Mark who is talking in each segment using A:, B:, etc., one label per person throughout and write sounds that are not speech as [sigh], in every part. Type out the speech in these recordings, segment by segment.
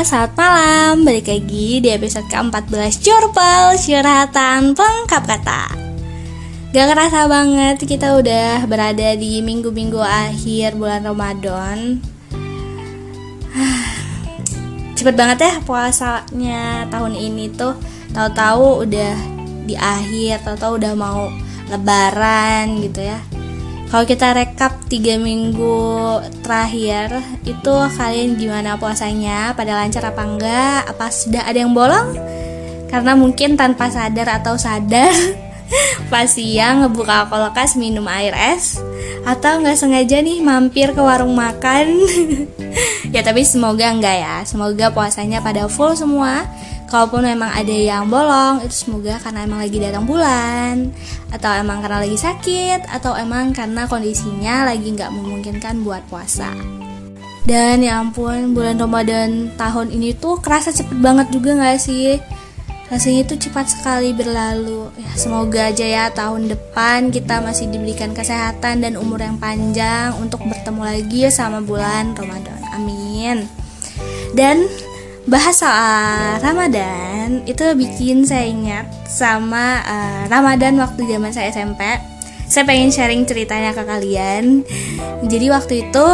A: selamat malam. Balik lagi di episode ke-14 Curpal Curhatan Pengkap Kata. Gak kerasa banget kita udah berada di minggu-minggu akhir bulan Ramadan. [sighs] Cepet banget ya puasanya tahun ini tuh. Tahu-tahu udah di akhir, tahu-tahu udah mau lebaran gitu ya kalau kita rekap tiga minggu terakhir itu kalian gimana puasanya? Pada lancar apa enggak? Apa sudah ada yang bolong? Karena mungkin tanpa sadar atau sadar [laughs] pas siang ngebuka kulkas minum air es. Atau nggak sengaja nih mampir ke warung makan. [laughs] Ya tapi semoga enggak ya. Semoga puasanya pada full semua. Kalaupun memang ada yang bolong itu semoga karena emang lagi datang bulan. Atau emang karena lagi sakit atau emang karena kondisinya lagi nggak memungkinkan buat puasa. Dan ya ampun bulan Ramadan tahun ini tuh kerasa cepet banget juga nggak sih rasanya itu cepat sekali berlalu ya semoga aja ya tahun depan kita masih diberikan kesehatan dan umur yang panjang untuk bertemu lagi sama bulan Ramadan amin dan bahas soal Ramadan itu bikin saya ingat sama uh, Ramadan waktu zaman saya SMP. Saya pengen sharing ceritanya ke kalian. Jadi waktu itu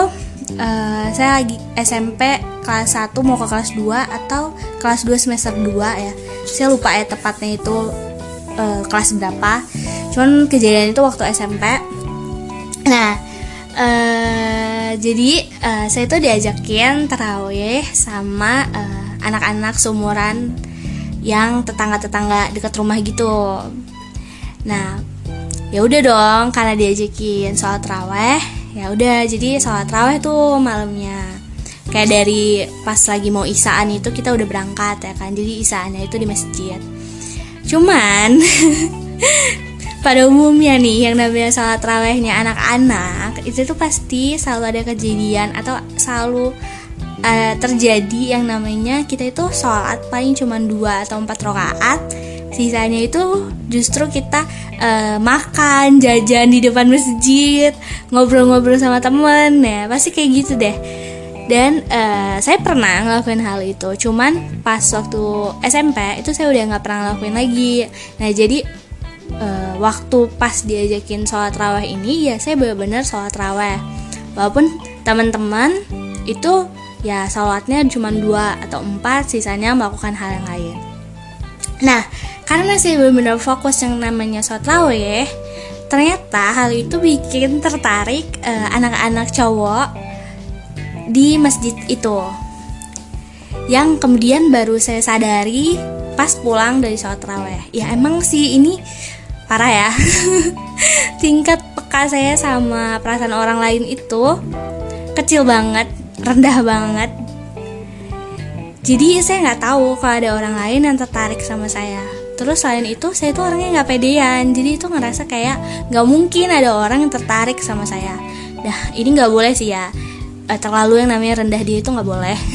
A: uh, saya lagi SMP kelas 1 mau ke kelas 2 atau kelas 2 semester 2 ya. Saya lupa ya tepatnya itu uh, kelas berapa. Cuman kejadian itu waktu SMP. Nah, uh, jadi uh, saya tuh diajakin terawih sama uh, anak-anak seumuran yang tetangga-tetangga dekat rumah gitu. Nah, ya udah dong karena diajakin sholat raweh, ya udah jadi sholat raweh tuh malamnya. Kayak dari pas lagi mau isaan itu kita udah berangkat ya kan. Jadi isaannya itu di masjid. Cuman [laughs] pada umumnya nih yang namanya sholat rawehnya anak-anak itu tuh pasti selalu ada kejadian atau selalu uh, terjadi yang namanya kita itu sholat paling cuma dua atau empat rakaat sisanya itu justru kita uh, makan jajan di depan masjid ngobrol-ngobrol sama temen. Ya pasti kayak gitu deh. Dan uh, saya pernah ngelakuin hal itu. Cuman pas waktu SMP itu saya udah nggak pernah ngelakuin lagi. Nah jadi uh, waktu pas diajakin sholat raweh ini ya saya benar-benar sholat raweh. Walaupun teman-teman itu ya sholatnya cuma dua atau empat sisanya melakukan hal yang lain. Nah karena saya benar-benar fokus yang namanya sholat raweh ternyata hal itu bikin tertarik uh, anak-anak cowok di masjid itu. Yang kemudian baru saya sadari pas pulang dari sholat raweh ya emang sih ini parah ya. [laughs] Tingkat peka saya sama perasaan orang lain itu kecil banget rendah banget. Jadi saya nggak tahu kalau ada orang lain yang tertarik sama saya terus selain itu saya itu orangnya nggak pedean. Jadi itu ngerasa kayak nggak mungkin ada orang yang tertarik sama saya. Dah ini nggak boleh sih ya. Eh, terlalu yang namanya rendah dia itu nggak boleh. [laughs]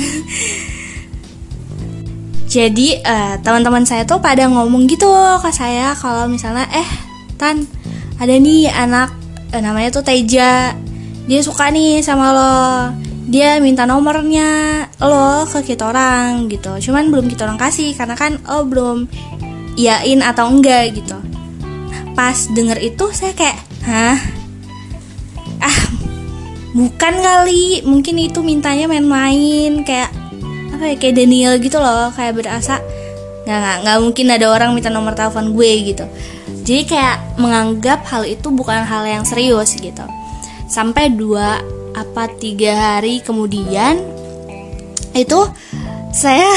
A: Jadi uh, teman-teman saya tuh pada ngomong gitu ke saya kalau misalnya eh tan ada nih anak uh, namanya tuh Teja. Dia suka nih sama lo. Dia minta nomornya lo ke kita orang gitu. Cuman belum kita orang kasih karena kan oh belum iyain atau enggak gitu. Pas denger itu saya kayak hah? Ah bukan kali. Mungkin itu mintanya main-main kayak apa ya kayak Daniel gitu loh kayak berasa nggak nggak nggak mungkin ada orang minta nomor telepon gue gitu. Jadi kayak menganggap hal itu bukan hal yang serius gitu. Sampai dua apa tiga hari kemudian itu saya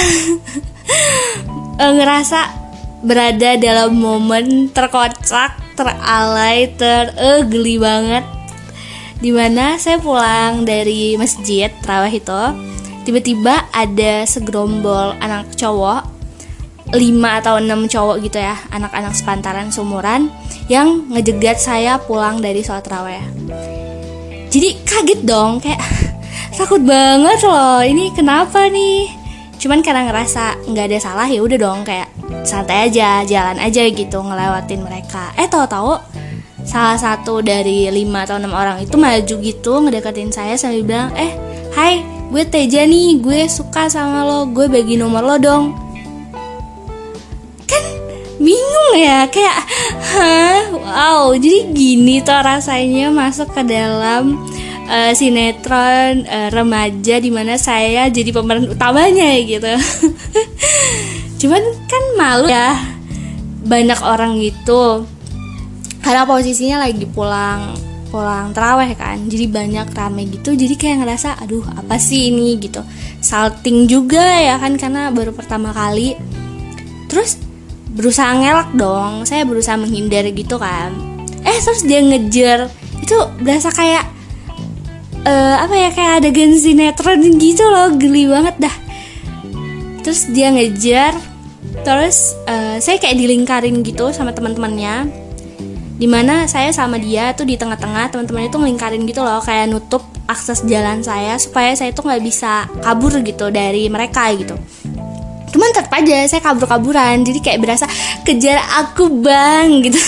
A: [laughs] ngerasa berada dalam momen terkocak, teralay, tergeli banget. Di mana saya pulang dari masjid terawih itu Tiba-tiba ada segerombol anak cowok 5 atau 6 cowok gitu ya Anak-anak sepantaran seumuran Yang ngejegat saya pulang dari sholat raweh. Jadi kaget dong kayak [laughs] takut banget loh ini kenapa nih? Cuman karena ngerasa nggak ada salah ya udah dong kayak santai aja jalan aja gitu ngelewatin mereka. Eh tahu-tahu salah satu dari lima atau enam orang itu maju gitu ngedeketin saya sambil bilang eh hai gue Teja nih gue suka sama lo gue bagi nomor lo dong. Kan bingung ya kayak hah wow jadi gini tuh rasanya masuk ke dalam uh, sinetron uh, remaja di mana saya jadi pemeran utamanya gitu [laughs] cuman kan malu ya banyak orang gitu. Karena posisinya lagi pulang pulang teraweh kan. Jadi banyak rame gitu jadi kayak ngerasa aduh apa sih ini? gitu. Salting juga ya kan karena baru pertama kali. Terus berusaha ngelak dong saya berusaha menghindar gitu kan. Eh terus dia ngejar. Itu berasa kayak uh, apa ya kayak ada sinetron gitu loh geli banget dah. Terus dia ngejar terus uh, saya kayak dilingkarin gitu sama teman-temannya. Di mana saya sama dia tuh di tengah-tengah teman-teman itu ngelingkarin gitu loh kayak nutup akses jalan saya supaya saya tuh nggak bisa kabur gitu dari mereka gitu. Cuman tetap aja saya kabur-kaburan jadi kayak berasa kejar aku bang gitu.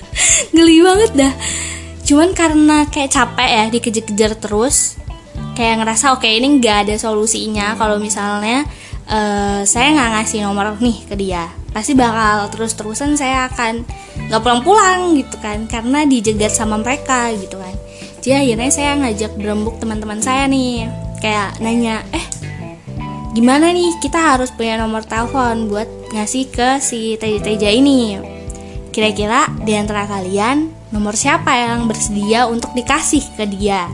A: [laughs] Geli banget dah. Cuman karena kayak capek ya dikejar-kejar terus kayak ngerasa oke okay, ini nggak ada solusinya kalau misalnya uh, saya nggak ngasih nomor nih ke dia. Pasti bakal terus-terusan saya akan nggak pulang-pulang gitu kan karena dijegat sama mereka gitu kan. Jadi akhirnya saya ngajak berembuk teman-teman saya nih kayak nanya eh gimana nih? Kita harus punya nomor telepon buat ngasih ke si Teja ini. Kira-kira di antara kalian nomor siapa yang bersedia untuk dikasih ke dia?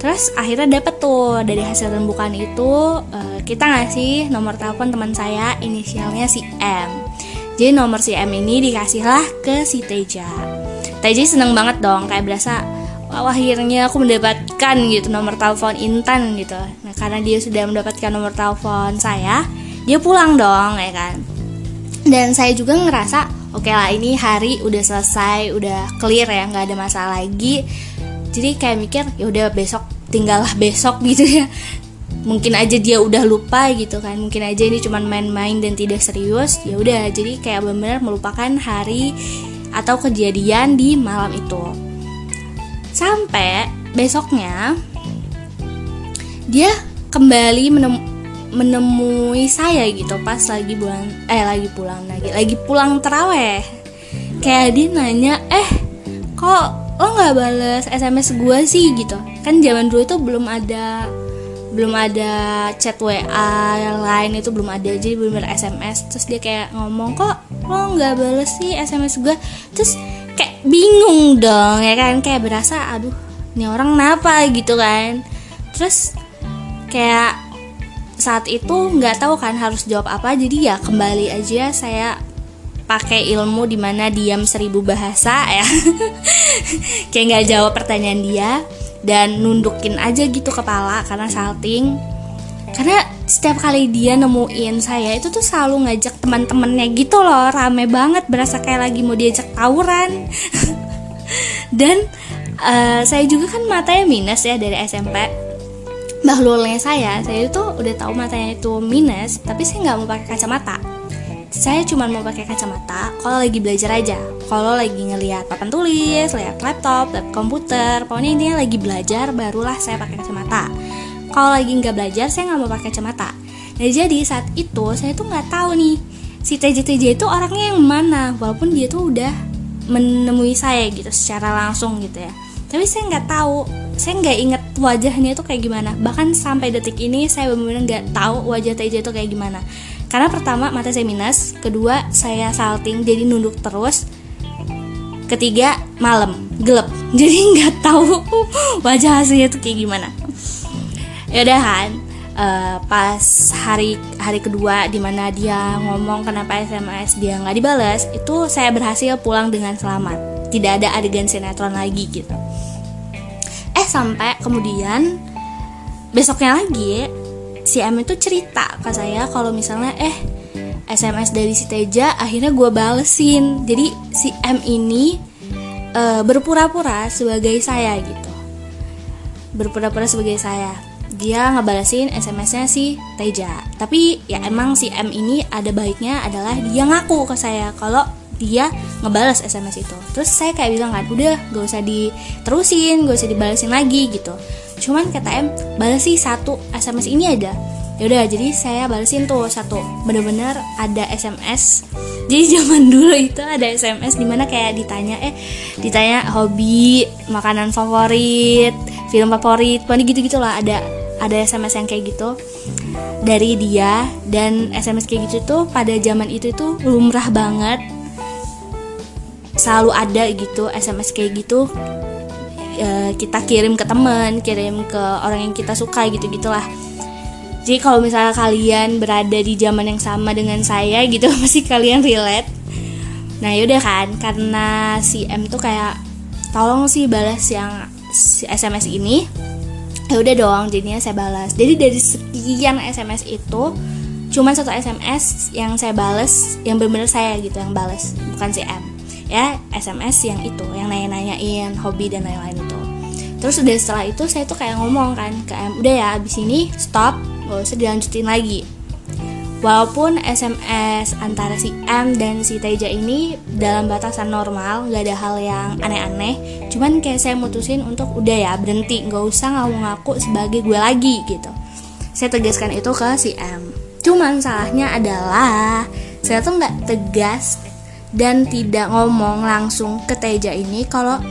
A: Terus akhirnya dapet tuh dari hasil rembukan itu uh, kita ngasih nomor telepon teman saya inisialnya si M jadi nomor si M ini dikasihlah ke si Teja. Teja seneng banget dong, kayak berasa wah akhirnya aku mendapatkan gitu nomor telepon Intan gitu. Nah karena dia sudah mendapatkan nomor telepon saya, dia pulang dong ya kan. Dan saya juga ngerasa oke okay lah ini hari udah selesai, udah clear ya, nggak ada masalah lagi. Jadi kayak mikir ya udah besok tinggallah besok [laughs] gitu ya mungkin aja dia udah lupa gitu kan. Mungkin aja ini cuma main-main dan tidak serius ya udah. Jadi kayak benar-benar melupakan hari atau kejadian di malam itu. Sampai besoknya dia kembali menem menemui saya gitu pas lagi bulan eh lagi pulang lagi lagi pulang teraweh kayak dia nanya eh kok lo nggak balas sms gue sih? gitu. Kan zaman dulu itu belum ada belum ada chat WA yang lain itu belum ada. Jadi belum ada SMS terus dia kayak ngomong kok lo nggak bales sih SMS gue terus kayak bingung dong ya kan? Kayak berasa aduh ini orang kenapa? Gitu kan. Terus kayak saat itu nggak tahu kan harus jawab apa jadi ya kembali aja saya pakai ilmu di mana diam seribu bahasa ya. [laughs] Kayak nggak jawab pertanyaan dia dan nundukin aja gitu kepala karena salting. Karena setiap kali dia nemuin saya itu tuh selalu ngajak teman-temannya gitu loh. Rame banget berasa kayak lagi mau diajak tawuran. [laughs] Dan uh, saya juga kan matanya minus ya dari SMP bahlulnya saya saya itu udah tahu matanya itu minus tapi saya nggak mau pakai kacamata saya cuma mau pakai kacamata kalau lagi belajar aja. Kalau lagi ngelihat papan tulis lihat laptop laptop komputer pokoknya intinya lagi belajar barulah saya pakai kacamata. Kalau lagi nggak belajar saya nggak mau pakai kacamata. Nah jadi saat itu saya tuh nggak tahu nih si TJ TJ itu orangnya yang mana walaupun dia tuh udah menemui saya gitu secara langsung gitu ya. Tapi saya nggak tahu saya nggak inget wajahnya itu kayak gimana. Bahkan sampai detik ini saya benar-benar nggak tahu wajah TJ itu kayak gimana karena pertama mata saya minus kedua saya salting jadi nunduk terus. Ketiga malam gelap. [laughs] Jadi nggak tahu wajah hasilnya tuh kayak gimana. Ya udah kan uh, pas hari hari kedua di mana dia ngomong kenapa SMS dia nggak dibalas itu saya berhasil pulang dengan selamat. Tidak ada adegan sinetron lagi gitu. Eh sampai kemudian besoknya lagi si M itu cerita ke saya kalau misalnya eh SMS dari si Teja akhirnya gue balesin. Jadi si M ini uh, berpura-pura sebagai saya gitu. Berpura-pura sebagai saya. Dia ngebalesin SMS-nya si Teja. Tapi ya emang si M ini ada baiknya adalah dia ngaku ke saya kalau dia ngebales SMS itu. Terus saya kayak bilang kan udah gak usah diterusin gak usah dibalesin lagi gitu cuman kata M balas sih satu SMS ini ada. Ya udah jadi saya balesin tuh satu. Bener-bener ada SMS jadi [laughs] zaman dulu itu ada SMS di mana kayak ditanya eh ditanya hobi makanan favorit film favorit pokoknya gitu gitulah ada ada SMS yang kayak gitu. Dari dia dan SMS kayak gitu tuh pada zaman itu tuh lumrah banget. Selalu ada gitu SMS kayak gitu e, kita kirim ke teman kirim ke orang yang kita suka gitu gitulah. Jadi kalau misalnya kalian berada di zaman yang sama dengan saya gitu [laughs] pasti kalian relate. Nah yaudah kan karena si M tuh kayak tolong sih balas yang SMS ini. Ya udah dong jadinya saya balas. Jadi dari sekian SMS itu cuma satu SMS yang saya balas yang benar-benar saya gitu yang balas bukan si M. Ya SMS yang itu yang nanya-nanyain hobi dan lain-lain terus udah setelah itu saya tuh kayak ngomong kan ke M udah ya abis ini stop gak usah dilanjutin lagi Walaupun SMS antara si M dan si Teja ini dalam batasan normal, gak ada hal yang aneh-aneh, cuman kayak saya mutusin untuk udah ya berhenti, gak usah ngaku-ngaku sebagai gue lagi gitu. Saya tegaskan itu ke si M. Cuman salahnya adalah saya tuh nggak tegas dan tidak ngomong langsung ke Teja ini kalau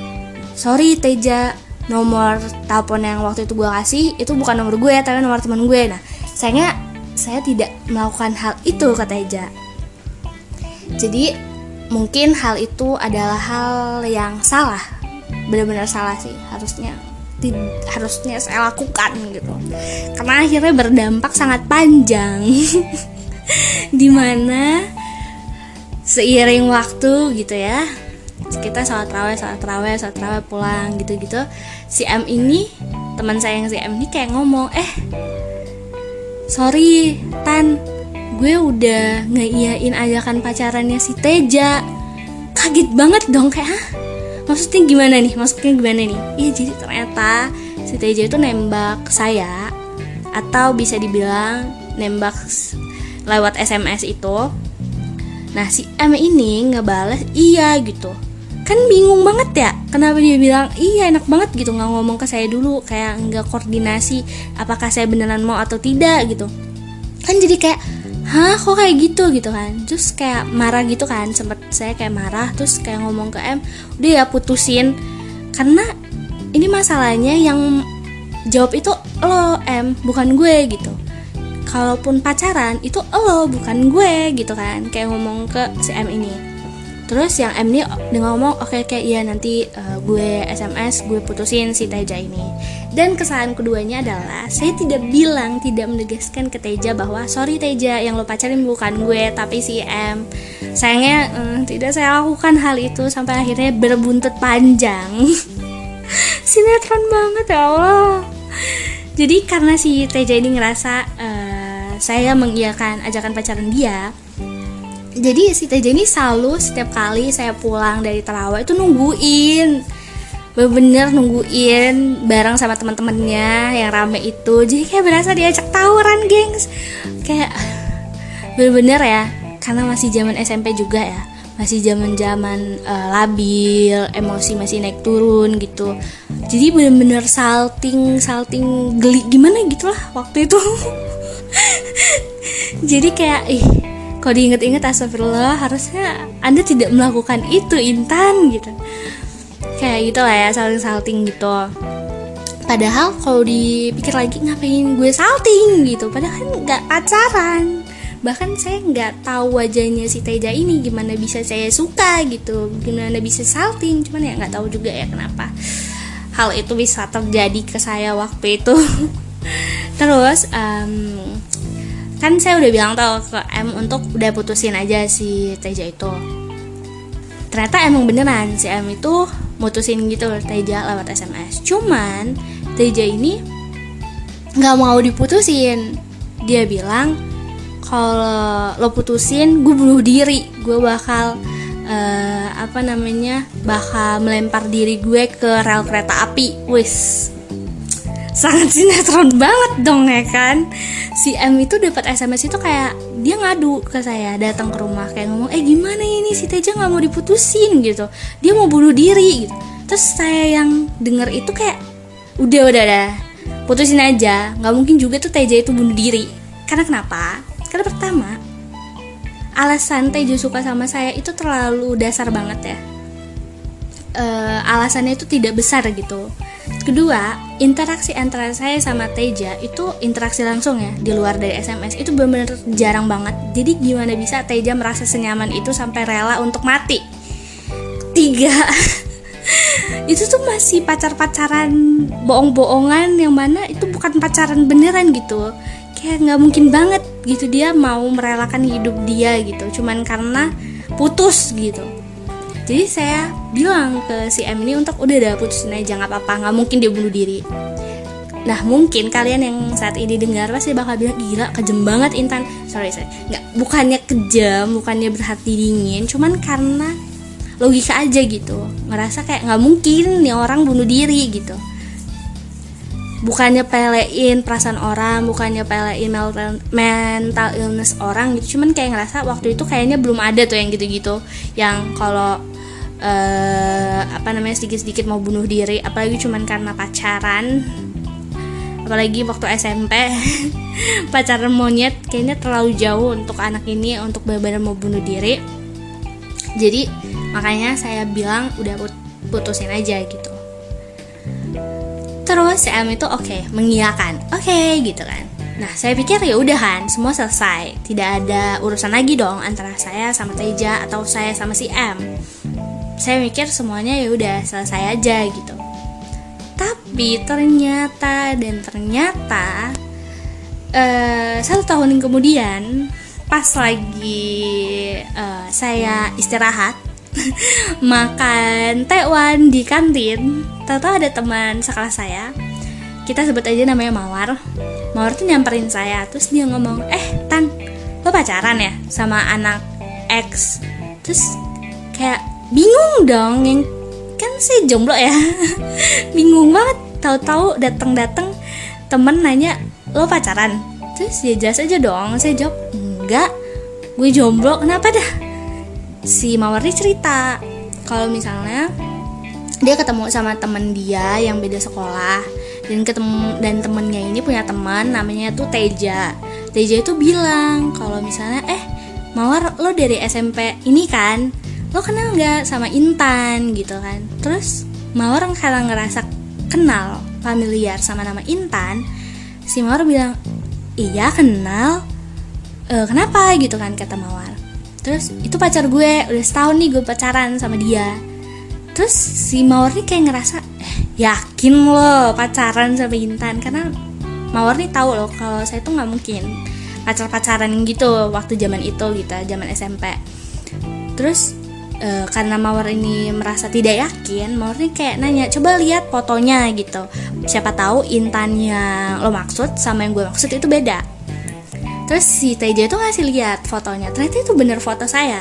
A: sorry Teja nomor telepon yang waktu itu gue kasih itu bukan nomor gue tapi nomor teman gue. Nah sayangnya saya tidak melakukan hal itu kata Eja jadi mungkin hal itu adalah hal yang salah. Benar-benar salah sih harusnya harusnya saya lakukan gitu. Karena akhirnya berdampak sangat panjang. [laughs] Di mana seiring waktu gitu ya kita sholat raweh sholat raweh sholat raweh pulang gitu gitu si M ini teman saya yang si M ini kayak ngomong eh sorry Tan gue udah ngeiyain ajakan pacarannya si Teja. Kaget banget dong kayak Hah? maksudnya gimana nih? Maksudnya gimana nih? Iya jadi ternyata si Teja itu nembak saya atau bisa dibilang nembak lewat SMS itu. Nah si M ini ngebales iya gitu kan bingung banget ya kenapa dia bilang iya enak banget gitu. Nggak ngomong ke saya dulu kayak nggak koordinasi apakah saya beneran mau atau tidak gitu. Kan jadi kayak hah kok kayak gitu? Gitu kan. Terus kayak marah gitu kan sempet saya kayak marah terus kayak ngomong ke M udah ya putusin. Karena ini masalahnya yang jawab itu lo M bukan gue gitu. Kalaupun pacaran itu lo bukan gue gitu kan. Kayak ngomong ke si ini terus yang M ini ngomong oke okay, okay, iya nanti uh, gue SMS gue putusin si Teja ini. Dan kesalahan keduanya adalah saya tidak bilang tidak menegaskan ke Teja bahwa sorry Teja yang lo pacarin bukan gue tapi si M. Sayangnya uh, tidak saya lakukan hal itu sampai akhirnya berbuntut panjang. [laughs] Sinetron banget ya Allah. Jadi karena si Teja ini ngerasa uh, saya mengiyakan ajakan pacaran dia jadi si Teja ini selalu setiap kali saya pulang dari terawih itu nungguin. Bener-bener nungguin bareng sama teman-temannya yang rame itu. Jadi kayak berasa diajak tawuran gengs. Kayak bener-bener ya karena masih zaman SMP juga ya. Masih zaman zaman uh, eh, labil emosi masih naik turun gitu. Jadi bener-bener salting salting geli gimana gitulah waktu itu. [laughs] Jadi kayak ih kalau diinget-inget astagfirullah harusnya anda tidak melakukan itu intan gitu. Kayak gitu lah ya salting-salting gitu. Padahal kalau dipikir lagi ngapain gue salting gitu. Padahal kan nggak pacaran. Bahkan saya nggak tahu wajahnya si Teja ini gimana bisa saya suka gitu. Gimana bisa salting cuman ya nggak tahu juga ya kenapa hal itu bisa terjadi ke saya waktu itu. [laughs] Terus um, kan saya udah bilang tau ke M untuk udah putusin aja si Teja itu. Ternyata emang beneran si M itu mutusin gitu Teja lewat SMS cuman Teja ini nggak mau diputusin. Dia bilang kalau lo putusin gue bunuh diri. Gue bakal uh, apa namanya bakal melempar diri gue ke rel kereta api. Wis sangat sinetron banget dong ya kan? Si M itu dapat SMS itu kayak dia ngadu ke saya datang ke rumah kayak ngomong eh gimana ini? Si Teja nggak mau diputusin gitu. Dia mau bunuh diri gitu. Terus saya yang denger itu kayak udah udah dah putusin aja. Nggak mungkin juga tuh Teja itu bunuh diri. Karena kenapa? Karena pertama alasan Teja suka sama saya itu terlalu dasar banget ya. Uh, alasannya itu tidak besar gitu kedua interaksi antara saya sama Teja itu interaksi langsung ya di luar dari SMS itu benar-benar jarang banget. Jadi gimana bisa Teja merasa senyaman itu sampai rela untuk mati? Tiga. [laughs] Itu tuh masih pacar-pacaran bohong-bohongan yang mana itu bukan pacaran beneran gitu. Kayak nggak mungkin banget gitu dia mau merelakan hidup dia gitu. Cuman karena putus gitu jadi saya bilang ke si M ini untuk udah dah putusin aja nggak apa-apa nggak mungkin dia bunuh diri. Nah mungkin kalian yang saat ini dengar pasti bakal bilang gila kejem banget Intan. Sorry sorry. Nggak bukannya kejam bukannya berhati dingin Cuman karena logika aja gitu. Ngerasa kayak nggak mungkin nih orang bunuh diri gitu. Bukannya pelein perasaan orang bukannya pelein mental, illness orang gitu cuman kayak ngerasa waktu itu kayaknya belum ada tuh yang gitu-gitu. Yang kalau uh, apa namanya sedikit-sedikit mau bunuh diri apalagi cuman karena pacaran. Apalagi waktu SMP [laughs] pacaran monyet kayaknya terlalu jauh untuk anak ini untuk benar-benar mau bunuh diri. Jadi makanya saya bilang udah putusin aja gitu. Terus si M itu oke okay, mengiyakan. Oke okay, gitu kan. Nah saya pikir ya udah kan semua selesai. Tidak ada urusan lagi dong antara saya sama Teja atau saya sama si M saya mikir semuanya ya udah selesai aja gitu. Tapi ternyata dan ternyata uh, satu tahun kemudian pas lagi uh, saya istirahat [laughs] makan tekwan di kantin tahu ada teman sekelas saya kita sebut aja namanya Mawar. Mawar tuh nyamperin saya terus dia ngomong eh Tan lo pacaran ya sama anak X? Terus kayak bingung dong yang kan saya jomblo ya. [laughs] Bingung banget tahu-tahu datang-datang temen nanya lo pacaran? Terus ya jelas aja dong saya jawab enggak gue jomblo kenapa dah? Si Mawarni cerita kalau misalnya dia ketemu sama temen dia yang beda sekolah dan ketemu dan temennya ini punya teman namanya tuh Teja. Teja itu bilang kalau misalnya eh Mawar lo dari SMP ini kan lo kenal nggak sama Intan gitu kan? Terus Mawar karena ngerasa kenal familiar sama nama Intan si Mawar bilang iya kenal. E, kenapa? gitu kan kata Mawar. Terus itu pacar gue udah setahun nih gue pacaran sama dia. Terus si Mawar nih kayak ngerasa eh, yakin lo pacaran sama Intan? Karena Mawar nih tahu loh kalau saya tuh nggak mungkin pacar pacaran gitu waktu zaman itu gitu zaman SMP terus e, karena Mawar ini merasa tidak yakin Mawar nih kayak nanya coba lihat fotonya gitu. Siapa tahu Intan yang lo maksud sama yang gue maksud itu beda. Terus si Teja itu ngasih lihat fotonya. Ternyata itu bener foto saya.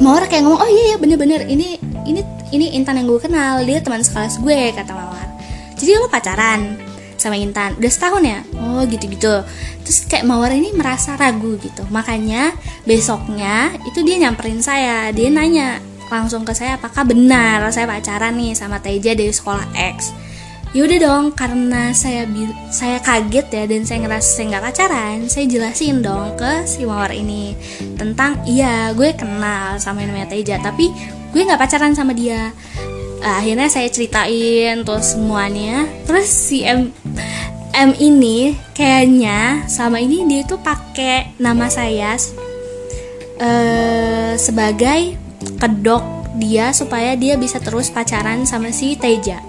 A: Mawar kayak ngomong oh iya iya bener-bener. Ini ini ini Intan yang gue kenal. Dia teman sekelas gue kata Mawar. Jadi lo pacaran sama Intan. Udah setahun ya? Oh gitu-gitu. Terus kayak Mawar ini merasa ragu gitu. Makanya besoknya itu dia nyamperin saya. Dia nanya langsung ke saya apakah benar saya pacaran nih sama Teja dari sekolah X? Yaudah dong karena saya saya kaget ya dan saya ngerasa saya nggak pacaran saya jelasin dong ke si mawar ini tentang iya gue kenal sama yang namanya Teja tapi gue nggak pacaran sama dia akhirnya saya ceritain terus semuanya. Terus si M M ini kayaknya sama ini dia tuh pakai nama saya uh, sebagai kedok dia supaya dia bisa terus pacaran sama si Teja.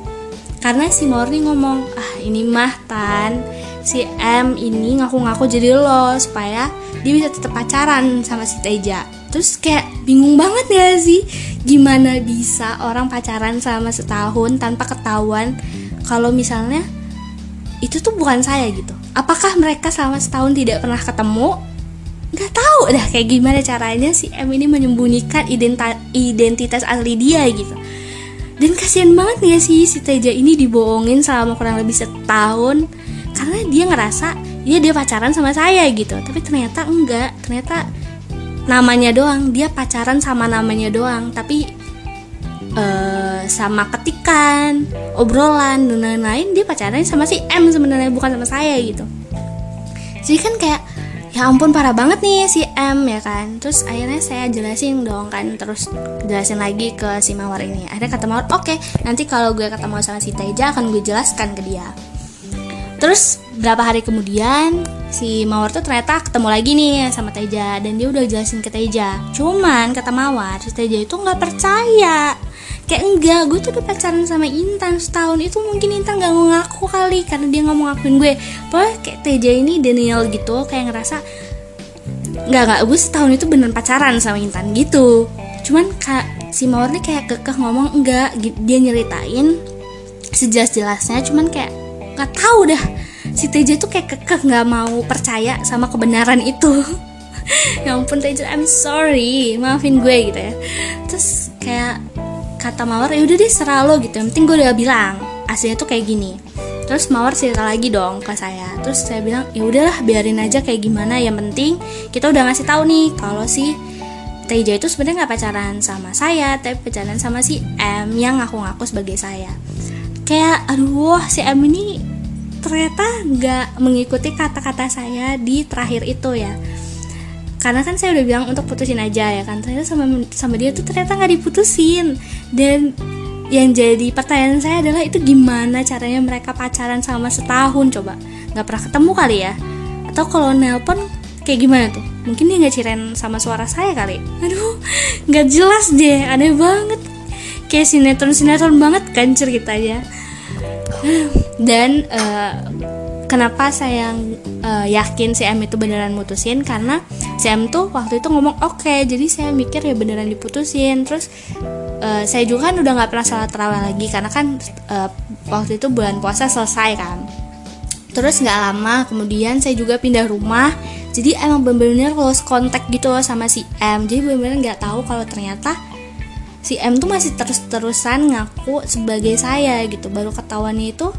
A: Karena si Morni ngomong ah ini mah tan si M ini ngaku-ngaku jadi lo supaya dia bisa tetap pacaran sama si Teja terus kayak bingung banget ya sih? Gimana bisa orang pacaran sama setahun tanpa ketahuan kalau misalnya itu tuh bukan saya gitu? Apakah mereka selama setahun tidak pernah ketemu? Nggak tahu dah kayak gimana caranya si M ini menyembunyikan identitas asli dia gitu. Dan kasihan banget ya sih si Teja ini dibohongin selama kurang lebih setahun? Karena dia ngerasa ya dia pacaran sama saya gitu. Tapi ternyata enggak. Ternyata namanya doang. Dia pacaran sama namanya doang tapi uh, sama ketikan obrolan dan lain-lain. Dia pacaran sama si M sebenarnya bukan sama saya gitu. Jadi kan kayak ya ampun parah banget nih si M ya kan. Terus akhirnya saya jelasin dong kan terus jelasin lagi ke si Mawar ini. Akhirnya kata Mawar oke okay, nanti kalau gue ketemu sama si Teja akan gue jelaskan ke dia terus berapa hari kemudian si Mawar tuh ternyata ketemu lagi nih sama Teja dan dia udah jelasin ke Teja. Cuman kata Mawar si Teja itu nggak percaya. Kayak enggak gue tuh udah pacaran sama Intan setahun itu mungkin Intan gak mau ngaku kali karena dia nggak mau ngakuin gue. Pokoknya kayak Teja ini Daniel gitu kayak ngerasa nggak nggak gue setahun itu bener pacaran sama Intan gitu. Cuman kak si Mawar nih kayak kekeh ngomong enggak dia nyeritain sejelas-jelasnya cuman kayak nggak tahu dah. Si Teja tuh kayak kekeh nggak mau percaya sama kebenaran itu. [laughs] Ya ampun Teja I'm sorry. Maafin gue gitu ya. Terus kayak kata Mawar ya udah deh serah lo gitu. Yang penting gue udah bilang aslinya tuh kayak gini. Terus Mawar cerita lagi dong ke saya. Terus saya bilang ya udahlah biarin aja kayak gimana. Yang penting kita udah ngasih tahu nih kalau si Teja itu sebenarnya nggak pacaran sama saya tapi pacaran sama si M yang ngaku-ngaku sebagai saya. Kayak aduh si M ini ternyata nggak mengikuti kata-kata saya di terakhir itu ya. Karena kan saya udah bilang untuk putusin aja ya kan. Ternyata sama sama dia tuh ternyata nggak diputusin. Dan yang jadi pertanyaan saya adalah itu gimana caranya mereka pacaran sama setahun coba? Nggak pernah ketemu kali ya? Atau kalau nelpon kayak gimana tuh? Mungkin dia nggak ciren sama suara saya kali. [laughs] Aduh nggak jelas deh aneh banget. Kayak sinetron sinetron banget kan ceritanya dan uh, kenapa saya uh, yakin si M itu beneran mutusin? Karena si M tuh waktu itu ngomong oke okay, jadi saya mikir ya beneran diputusin. Terus uh, saya juga kan udah nggak pernah salat terawih lagi karena kan uh, waktu itu bulan puasa selesai kan. Terus nggak lama kemudian saya juga pindah rumah. Jadi emang bener-bener close kontak gitu loh sama si M. Jadi bener-bener nggak tahu kalau ternyata si M tuh masih terus-terusan ngaku sebagai saya gitu. Baru ketahuannya itu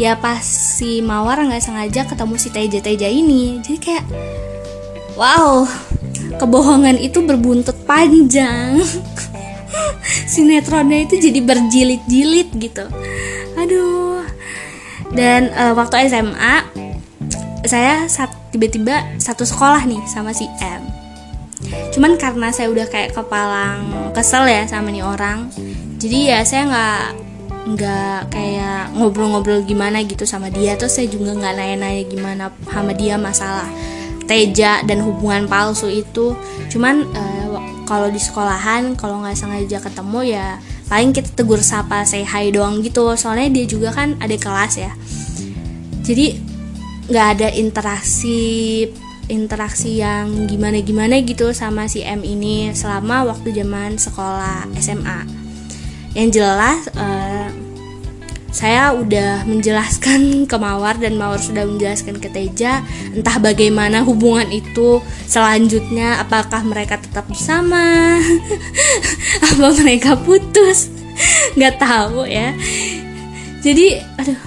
A: ya pas si Mawar nggak sengaja ketemu si Teja Teja ini. Jadi kayak wow kebohongan itu berbuntut panjang. [laughs] Sinetronnya itu jadi berjilid-jilid gitu. Aduh. Dan uh, waktu SMA saya tiba-tiba satu sekolah nih sama si M cuman karena saya udah kayak kepalang kesel ya sama nih orang jadi ya saya nggak nggak kayak ngobrol-ngobrol gimana gitu sama dia. Terus saya juga nggak nanya-nanya gimana sama dia masalah teja dan hubungan palsu itu. Cuman uh, kalau di sekolahan kalau nggak sengaja ketemu ya paling kita tegur sapa say hi doang gitu. Soalnya dia juga kan ada kelas ya. Jadi nggak ada interaksi interaksi yang gimana gimana gitu sama si M ini selama waktu zaman sekolah SMA yang jelas uh, saya udah menjelaskan [laughs] ke Mawar dan Mawar sudah menjelaskan ke Teja entah bagaimana hubungan itu selanjutnya apakah mereka tetap bersama [laughs] apa mereka putus [laughs] nggak tahu ya. Jadi aduh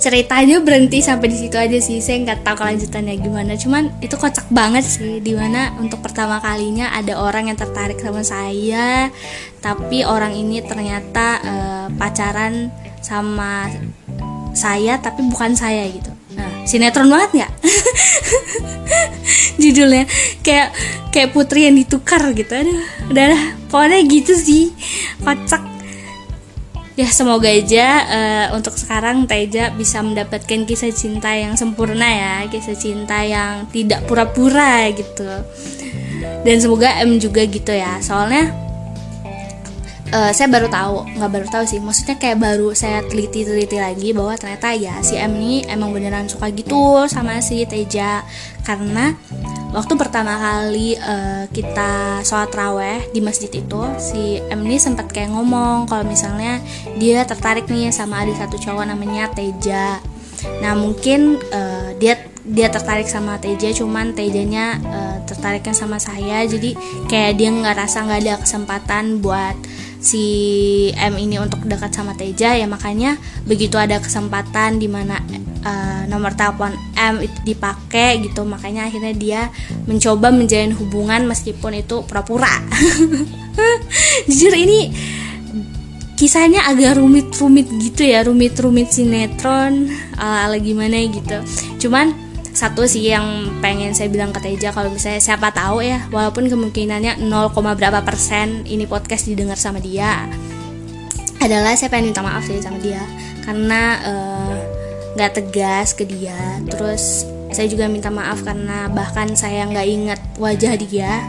A: ceritanya berhenti sampai di situ aja sih. Saya nggak tahu kelanjutannya gimana. Cuman itu kocak banget sih di mana untuk pertama kalinya ada orang yang tertarik sama saya tapi orang ini ternyata uh, pacaran sama saya tapi bukan saya gitu. Nah sinetron banget nggak? [laughs] Judulnya kayak kayak putri yang ditukar gitu. Aduh udah. Pokoknya gitu sih. Kocak ya semoga aja uh, untuk sekarang Teja bisa mendapatkan kisah cinta yang sempurna ya kisah cinta yang tidak pura-pura gitu. Dan semoga M juga gitu ya soalnya uh, saya baru tahu nggak baru tahu sih. Maksudnya kayak baru saya teliti-teliti lagi bahwa ternyata ya si M ini emang beneran suka gitu sama si Teja. Karena waktu pertama kali uh, kita sholat raweh di masjid itu si M ini sempat kayak ngomong kalau misalnya dia tertarik nih sama ada satu cowok namanya Teja. Nah mungkin uh, dia dia tertarik sama Teja cuman Tejanya uh, tertariknya sama saya. Jadi kayak dia nggak rasa nggak ada kesempatan buat si M ini untuk dekat sama Teja ya makanya begitu ada kesempatan di mana uh, nomor telepon M itu dipakai gitu makanya akhirnya dia mencoba menjalin hubungan meskipun itu pura-pura. [laughs] Jujur ini kisahnya agak rumit-rumit gitu ya rumit-rumit sinetron ala-ala gimana gitu. Cuman satu sih yang pengen saya bilang ke Teja kalau misalnya siapa tahu ya walaupun kemungkinannya 0, berapa persen ini podcast didengar sama dia adalah saya pengen minta maaf sih sama dia. Karena uh, nggak tegas ke dia terus saya juga minta maaf karena bahkan saya nggak ingat wajah dia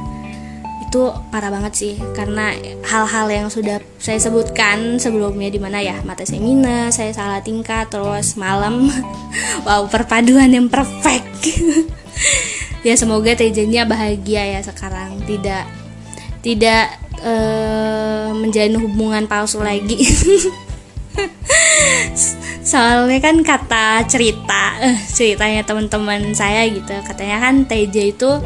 A: itu parah banget sih. Karena hal-hal yang sudah saya sebutkan sebelumnya di mana ya mata saya minus saya salah tingkah terus malam [laughs] wow perpaduan yang perfect. [laughs] Ya semoga Tejanya bahagia ya sekarang. Tidak tidak uh, menjalin hubungan palsu lagi. [laughs] Soalnya kan kata cerita uh, ceritanya teman-teman saya gitu. Katanya kan Teja itu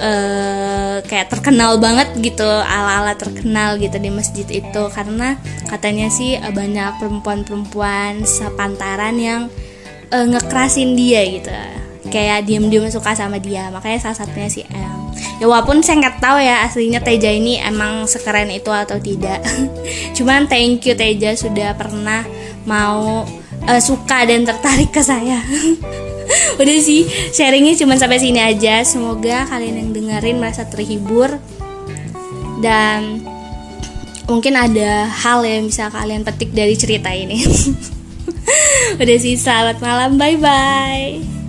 A: uh, kayak terkenal banget gitu ala-ala terkenal gitu di masjid itu. Karena katanya sih uh, banyak perempuan-perempuan sepantaran yang uh, ngekerasin dia gitu. Kayak diem-diem suka sama dia. Makanya salah satunya si M ya walaupun saya nggak tahu ya aslinya Teja ini emang sekeren itu atau tidak. [laughs] Cuman thank you Teja sudah pernah mau uh, suka dan tertarik ke saya [laughs] [laughs] udah sih sharingnya cuma sampai sini aja. Semoga kalian yang dengerin merasa terhibur. Dan mungkin ada hal yang bisa kalian petik dari cerita ini. [laughs] Udah sih selamat malam. Bye bye